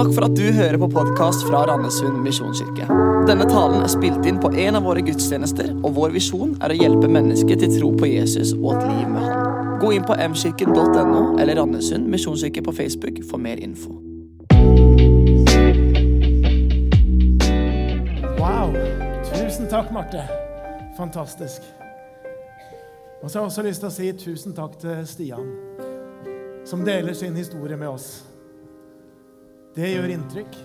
Takk for at du hører på podkast fra Randesund misjonskirke. Denne talen er spilt inn på en av våre gudstjenester, og vår visjon er å hjelpe mennesker til tro på Jesus og et liv med Han. Gå inn på mkirken.no eller Randesund misjonskirke på Facebook for mer info. Wow. Tusen takk, Marte. Fantastisk. Og så har jeg også lyst til å si tusen takk til Stian, som deler sin historie med oss. Det gjør inntrykk.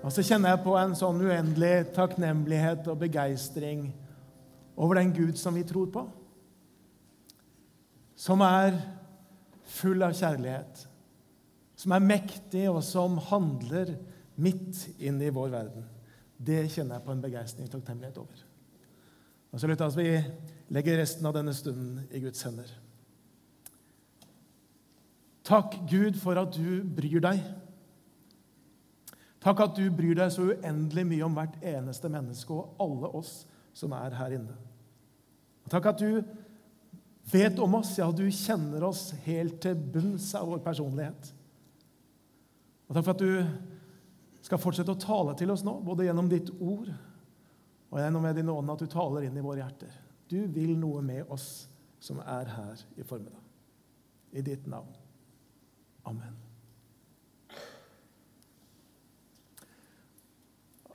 Og så kjenner jeg på en sånn uendelig takknemlighet og begeistring over den Gud som vi tror på. Som er full av kjærlighet. Som er mektig, og som handler midt inn i vår verden. Det kjenner jeg på en begeistring og takknemlighet over. Og så lytter vi legger resten av denne stunden i Guds hender. Takk, Gud, for at du bryr deg. Takk at du bryr deg så uendelig mye om hvert eneste menneske og alle oss som er her inne. Og takk at du vet om oss, ja, du kjenner oss helt til bunns av vår personlighet. Og takk for at du skal fortsette å tale til oss nå, både gjennom ditt ord og gjennom med din ånd, at du taler inn i våre hjerter. Du vil noe med oss som er her i formiddag. I ditt navn. Amen.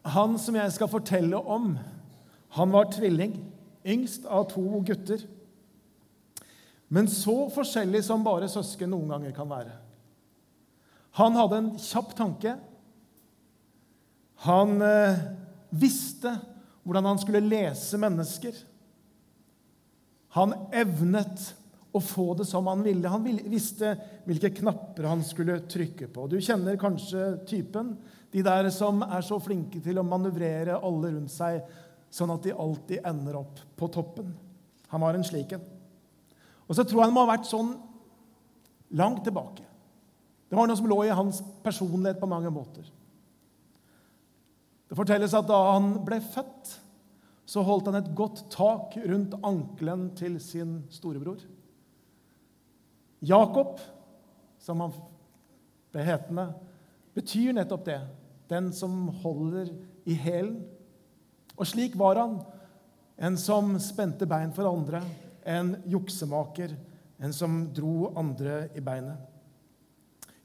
Han som jeg skal fortelle om, han var tvilling, yngst av to gutter. Men så forskjellig som bare søsken noen ganger kan være. Han hadde en kjapp tanke. Han eh, visste hvordan han skulle lese mennesker. Han evnet å få det som han ville. Han visste hvilke knapper han skulle trykke på. Du kjenner kanskje typen. De der som er så flinke til å manøvrere alle rundt seg, sånn at de alltid ender opp på toppen. Han var en slik en. Og så tror jeg han må ha vært sånn langt tilbake. Det var noe som lå i hans personlighet på mange måter. Det fortelles at da han ble født, så holdt han et godt tak rundt ankelen til sin storebror. Jakob, som han ble hetende, betyr nettopp det. Den som holder i hælen. Og slik var han. En som spente bein for andre. En juksemaker. En som dro andre i beinet.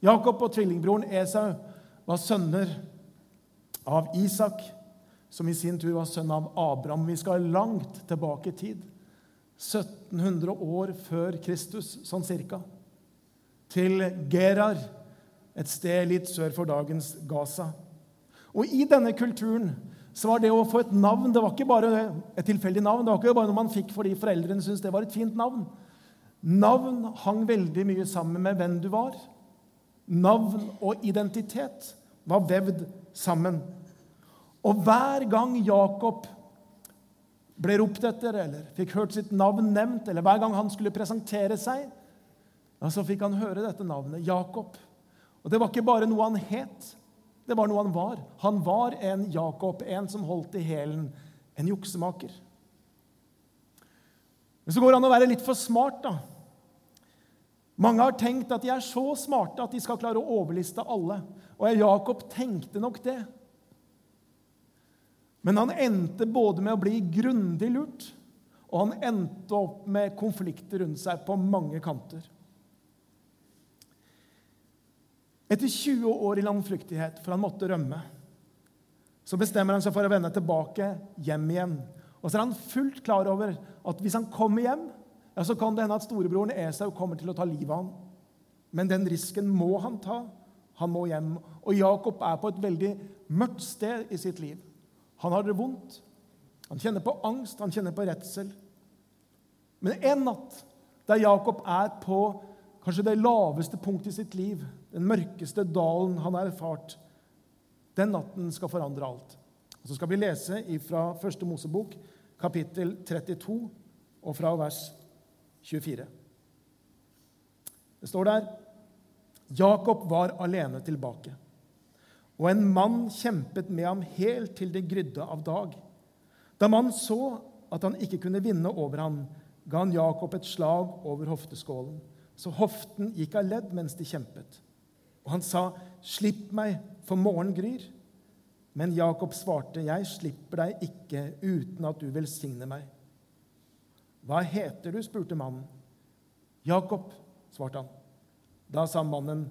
Jakob og tvillingbroren Esau var sønner av Isak, som i sin tur var sønn av Abraham. Vi skal langt tilbake i tid. 1700 år før Kristus, sånn cirka. Til Gerar, et sted litt sør for dagens Gaza. Og i denne kulturen så var det å få et navn det var ikke bare et tilfeldig navn. Det var ikke bare noe man fikk fordi foreldrene syntes det var et fint navn. Navn hang veldig mye sammen med hvem du var. Navn og identitet var vevd sammen. Og hver gang Jakob ble ropt etter eller fikk hørt sitt navn nevnt, eller hver gang han skulle presentere seg, så fikk han høre dette navnet, Jakob. Og det var ikke bare noe han het, det var noe han var. Han var en Jakob, en som holdt i hælen, en juksemaker. Men så går det an å være litt for smart, da. Mange har tenkt at de er så smarte at de skal klare å overliste alle. Og Jakob tenkte nok det. Men han endte både med å bli grundig lurt, og han endte opp med konflikter rundt seg på mange kanter. Etter 20 år i landflyktighet, for han måtte rømme, så bestemmer han seg for å vende tilbake hjem igjen. Og så er han fullt klar over at hvis han kommer hjem, ja, så kan det hende at storebroren Esau kommer til å ta livet av ham. Men den risken må han ta. Han må hjem. Og Jakob er på et veldig mørkt sted i sitt liv. Han har det vondt. Han kjenner på angst, han kjenner på redsel. Men en natt der Jakob er på kanskje det laveste punktet i sitt liv, den mørkeste dalen han har erfart, den natten skal forandre alt. Så skal vi lese fra Første Mosebok, kapittel 32, og fra vers 24. Det står der Jakob var alene tilbake. Og en mann kjempet med ham helt til det grydde av dag. Da mannen så at han ikke kunne vinne over ham, ga han Jakob et slag over hofteskålen, så hoften gikk av ledd mens de kjempet. Og han sa, 'Slipp meg, for morgenen gryr'. Men Jakob svarte, 'Jeg slipper deg ikke uten at du velsigner meg.' 'Hva heter du?' spurte mannen. 'Jakob', svarte han. Da sa mannen,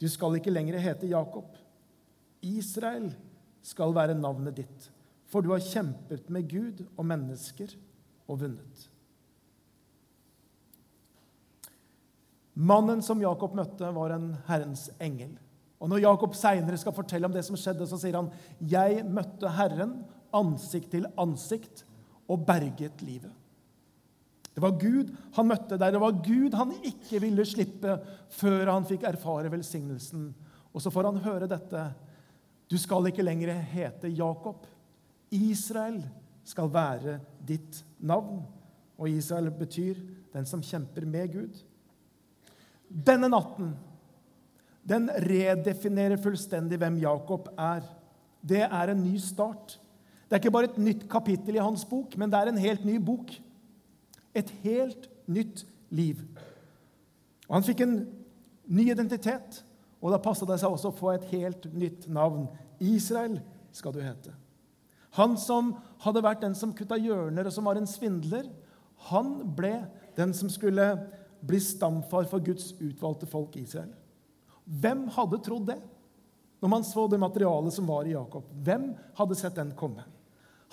'Du skal ikke lenger hete Jakob. Israel skal være navnet ditt, for du har kjempet med Gud og mennesker og vunnet.' Mannen som Jakob møtte, var en Herrens engel. Og Når Jakob seinere skal fortelle om det som skjedde, så sier han, 'Jeg møtte Herren ansikt til ansikt og berget livet'. Det var Gud han møtte der. Det var Gud han ikke ville slippe før han fikk erfare velsignelsen. Og så får han høre dette. Du skal ikke lenger hete Jakob. Israel skal være ditt navn. Og Israel betyr den som kjemper med Gud. Denne natten den redefinerer fullstendig hvem Jakob er. Det er en ny start. Det er ikke bare et nytt kapittel i hans bok, men det er en helt ny bok. Et helt nytt liv. Og Han fikk en ny identitet, og da passa det seg også å få et helt nytt navn. Israel skal du hete. Han som hadde vært den som kutta hjørner, og som var en svindler, han ble den som skulle bli stamfar for Guds utvalgte folk Israel. Hvem hadde trodd det når man så det materialet som var i Jakob? Hvem hadde sett den komme?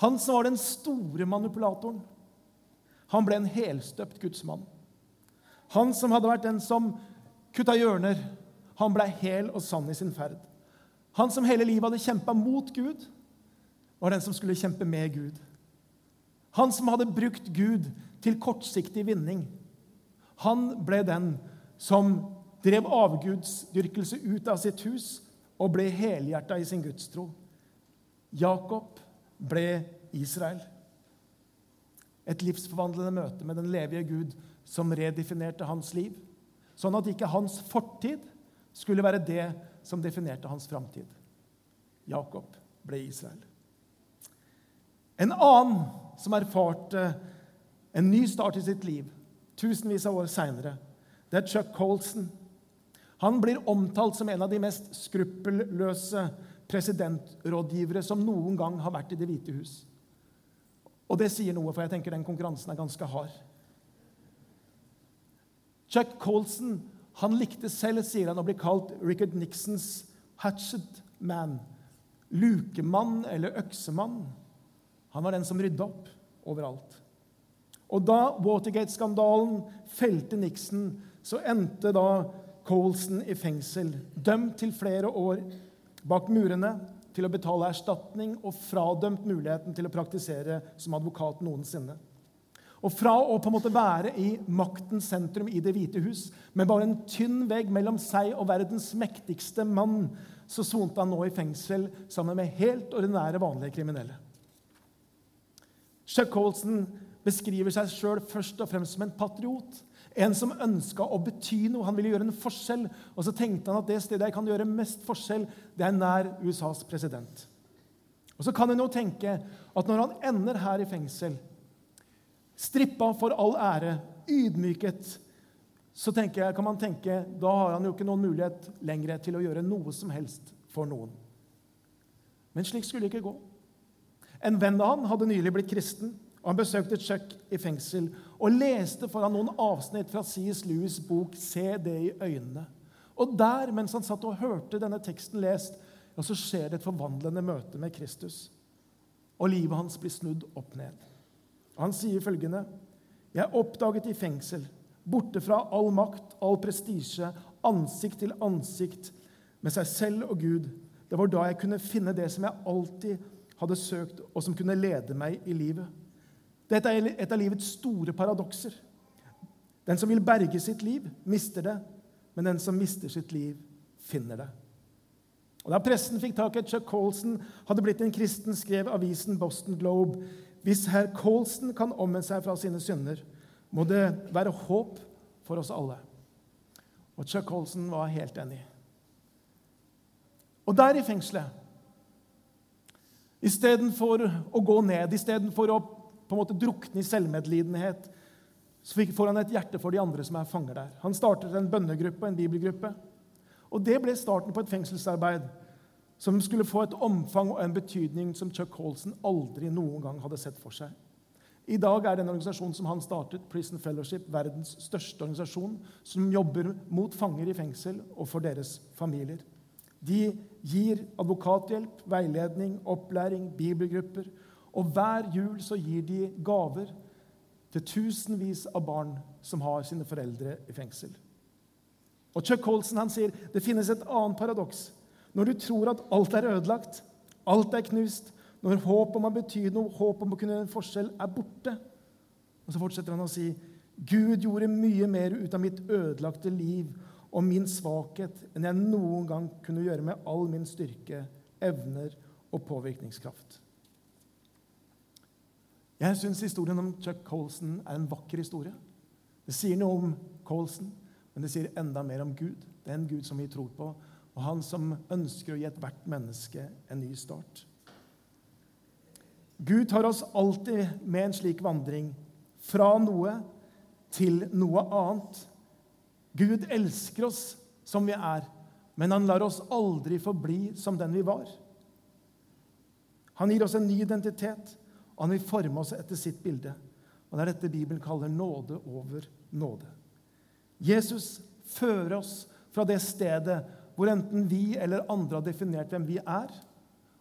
Han som var den store manipulatoren. Han ble en helstøpt gudsmann. Han som hadde vært den som kutta hjørner, han ble hel og sann i sin ferd. Han som hele livet hadde kjempa mot Gud, var den som skulle kjempe med Gud. Han som hadde brukt Gud til kortsiktig vinning. Han ble den som drev avgudsdyrkelse ut av sitt hus og ble helhjerta i sin gudstro. Jakob ble Israel. Et livsforvandlende møte med den levige Gud som redefinerte hans liv, sånn at ikke hans fortid skulle være det som definerte hans framtid. Jakob ble Israel. En annen som erfarte en ny start i sitt liv tusenvis av år seinere, det er Chuck Colson. Han blir omtalt som en av de mest skruppelløse presidentrådgivere som noen gang har vært i Det hvite hus. Og det sier noe, for jeg tenker den konkurransen er ganske hard. Chuck Colson han likte selv, sier han, å bli kalt Richard Nixons hatchet man. Lukemann eller øksemann. Han var den som rydda opp overalt. Og da Watergate-skandalen felte Nixon, så endte da Colson i fengsel, dømt til flere år bak murene, til å betale erstatning og fradømt muligheten til å praktisere som advokat noensinne. Og fra å på en måte være i maktens sentrum i Det hvite hus, med bare en tynn vegg mellom seg og verdens mektigste mann, så sonte han nå i fengsel sammen med helt ordinære, vanlige kriminelle. Chuck Colson beskriver seg sjøl først og fremst som en patriot. En som ønska å bety noe. Han ville gjøre en forskjell. Og så tenkte han at det stedet jeg kan gjøre mest forskjell, det er nær USAs president. Og så kan en jo tenke at når han ender her i fengsel, strippa for all ære, ydmyket, så jeg, kan man tenke da har han jo ikke noen mulighet lenger til å gjøre noe som helst for noen. Men slik skulle det ikke gå. En venn av han hadde nylig blitt kristen. og Han besøkte Chuck i fengsel og leste for han noen avsnitt fra C.S. Lewis' bok 'Se det i øynene'. Og der, mens han satt og hørte denne teksten lest, ja, så skjer det et forvandlende møte med Kristus. Og livet hans blir snudd opp ned. Han sier følgende.: Jeg oppdaget i fengsel, borte fra all makt, all prestisje, ansikt til ansikt med seg selv og Gud. Det var da jeg kunne finne det som jeg alltid hadde søkt, og som kunne lede meg i livet. Dette er et av livets store paradokser. Den som vil berge sitt liv, mister det. Men den som mister sitt liv, finner det. Og Da pressen fikk tak i at Chuck Colson hadde blitt en kristen, skrev avisen Boston Globe hvis herr Colson kan omvende seg fra sine synder, må det være håp for oss alle. Og Chuck Colson var helt enig. Og der i fengselet, istedenfor å gå ned, istedenfor å på en måte drukne i selvmedlidenhet, så får han et hjerte for de andre som er fanger der. Han startet en bønnegruppe, en bibelgruppe. Og Det ble starten på et fengselsarbeid som skulle få et omfang og en betydning som Chuck Colson aldri noen gang hadde sett for seg. I dag er den organisasjonen som han startet, Prison Fellowship, verdens største organisasjon som jobber mot fanger i fengsel og for deres familier. De gir advokathjelp, veiledning, opplæring, bibelgrupper. Og hver jul så gir de gaver til tusenvis av barn som har sine foreldre i fengsel. Og Chuck Colson han sier det finnes et annet paradoks. Når du tror at alt er ødelagt, alt er knust, når håp om å bety noe, håp om å kunne gjøre en forskjell, er borte. Og så fortsetter han å si Gud gjorde mye mer ut av mitt ødelagte liv og min svakhet enn jeg noen gang kunne gjøre med all min styrke, evner og påvirkningskraft. Jeg syns historien om Chuck Colson er en vakker historie. Det sier noe om Colson, men det sier enda mer om Gud. Den Gud som vi tror på, og han som ønsker å gi ethvert menneske en ny start. Gud tar oss alltid med en slik vandring fra noe til noe annet. Gud elsker oss som vi er, men han lar oss aldri forbli som den vi var. Han gir oss en ny identitet, og han vil forme oss etter sitt bilde. Og Det er dette Bibelen kaller nåde over nåde. Jesus fører oss fra det stedet hvor enten vi eller andre har definert hvem vi er,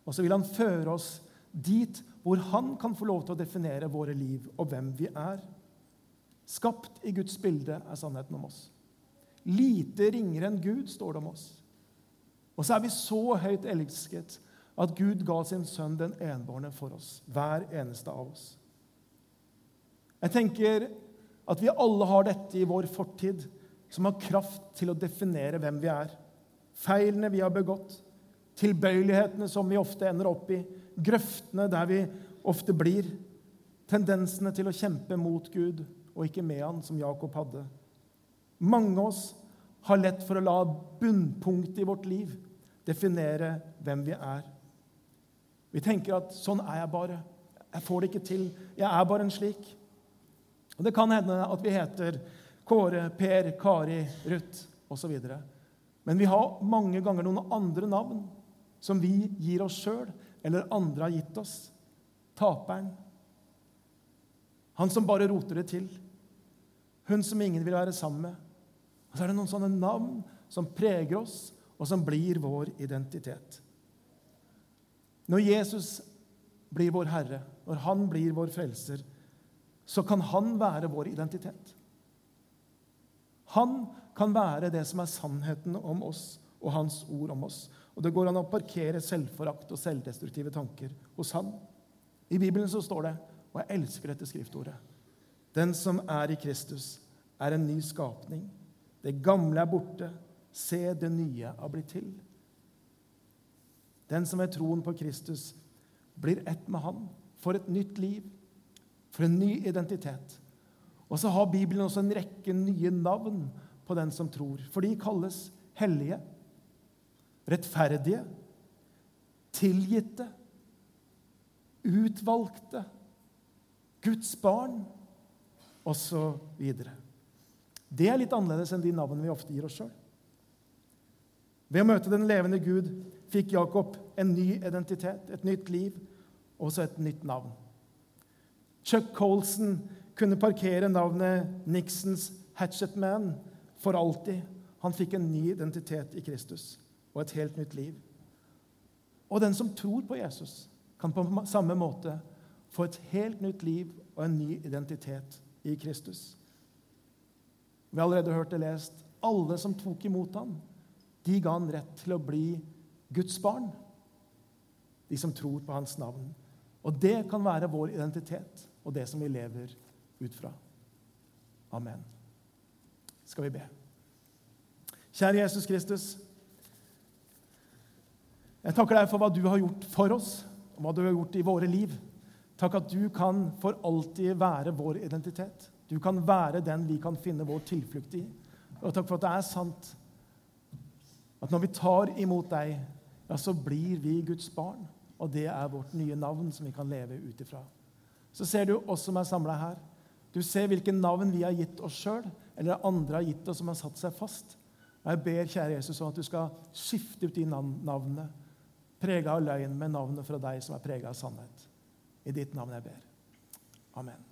og så vil han føre oss dit hvor han kan få lov til å definere våre liv og hvem vi er. Skapt i Guds bilde er sannheten om oss. Lite ringere enn Gud står det om oss. Og så er vi så høyt elsket at Gud ga sin sønn den enbårne for oss, hver eneste av oss. Jeg tenker at vi alle har dette i vår fortid som har kraft til å definere hvem vi er. Feilene vi har begått, tilbøyelighetene som vi ofte ender opp i, grøftene der vi ofte blir, tendensene til å kjempe mot Gud og ikke med Han, som Jakob hadde. Mange av oss har lett for å la bunnpunktet i vårt liv definere hvem vi er. Vi tenker at 'sånn er jeg bare'. Jeg får det ikke til. Jeg er bare en slik. Og Det kan hende at vi heter Kåre, Per, Kari, Ruth osv. Men vi har mange ganger noen andre navn som vi gir oss sjøl, eller andre har gitt oss. Taperen. Han som bare roter det til. Hun som ingen vil være sammen med. Og så er det noen sånne navn som preger oss, og som blir vår identitet. Når Jesus blir vår Herre, når han blir vår frelser, så kan han være vår identitet. Han kan være det som er sannheten om oss og hans ord om oss. Og det går an å parkere selvforakt og selvdestruktive tanker hos han. I Bibelen så står det, og jeg elsker dette skriftordet Den som er i Kristus, er en ny skapning. Det gamle er borte. Se, det nye har blitt til. Den som ved troen på Kristus blir ett med Han, får et nytt liv, for en ny identitet. Og så har Bibelen også en rekke nye navn på den som tror. For de kalles hellige, rettferdige, tilgitte, utvalgte, Guds barn osv. Det er litt annerledes enn de navnene vi ofte gir oss sjøl. Ved å møte den levende Gud fikk Jakob en ny identitet, et nytt liv og også et nytt navn. Chuck Colson kunne parkere navnet Nixons Hatchet Man for alltid. Han fikk en ny identitet i Kristus og et helt nytt liv. Og den som tror på Jesus, kan på samme måte få et helt nytt liv og en ny identitet i Kristus. Vi har allerede hørt det lest. Alle som tok imot ham, de ga han rett til å bli Guds barn. De som tror på hans navn. Og det kan være vår identitet og det som vi lever ut fra. Amen. Skal vi be. Kjære Jesus Kristus. Jeg takker deg for hva du har gjort for oss, og hva du har gjort i våre liv. Takk at du kan for alltid være vår identitet. Du kan være den vi kan finne vår tilflukt i. Og takk for at det er sant at når vi tar imot deg, ja, så blir vi Guds barn. Og det er vårt nye navn som vi kan leve ut ifra. Så ser du oss som er samla her. Du ser hvilke navn vi har gitt oss sjøl, eller andre har gitt oss som har satt seg fast. Jeg ber, kjære Jesus, om at du skal skifte ut de navnene, prega av løgn, med navnet fra deg som er prega av sannhet. I ditt navn jeg ber. Amen.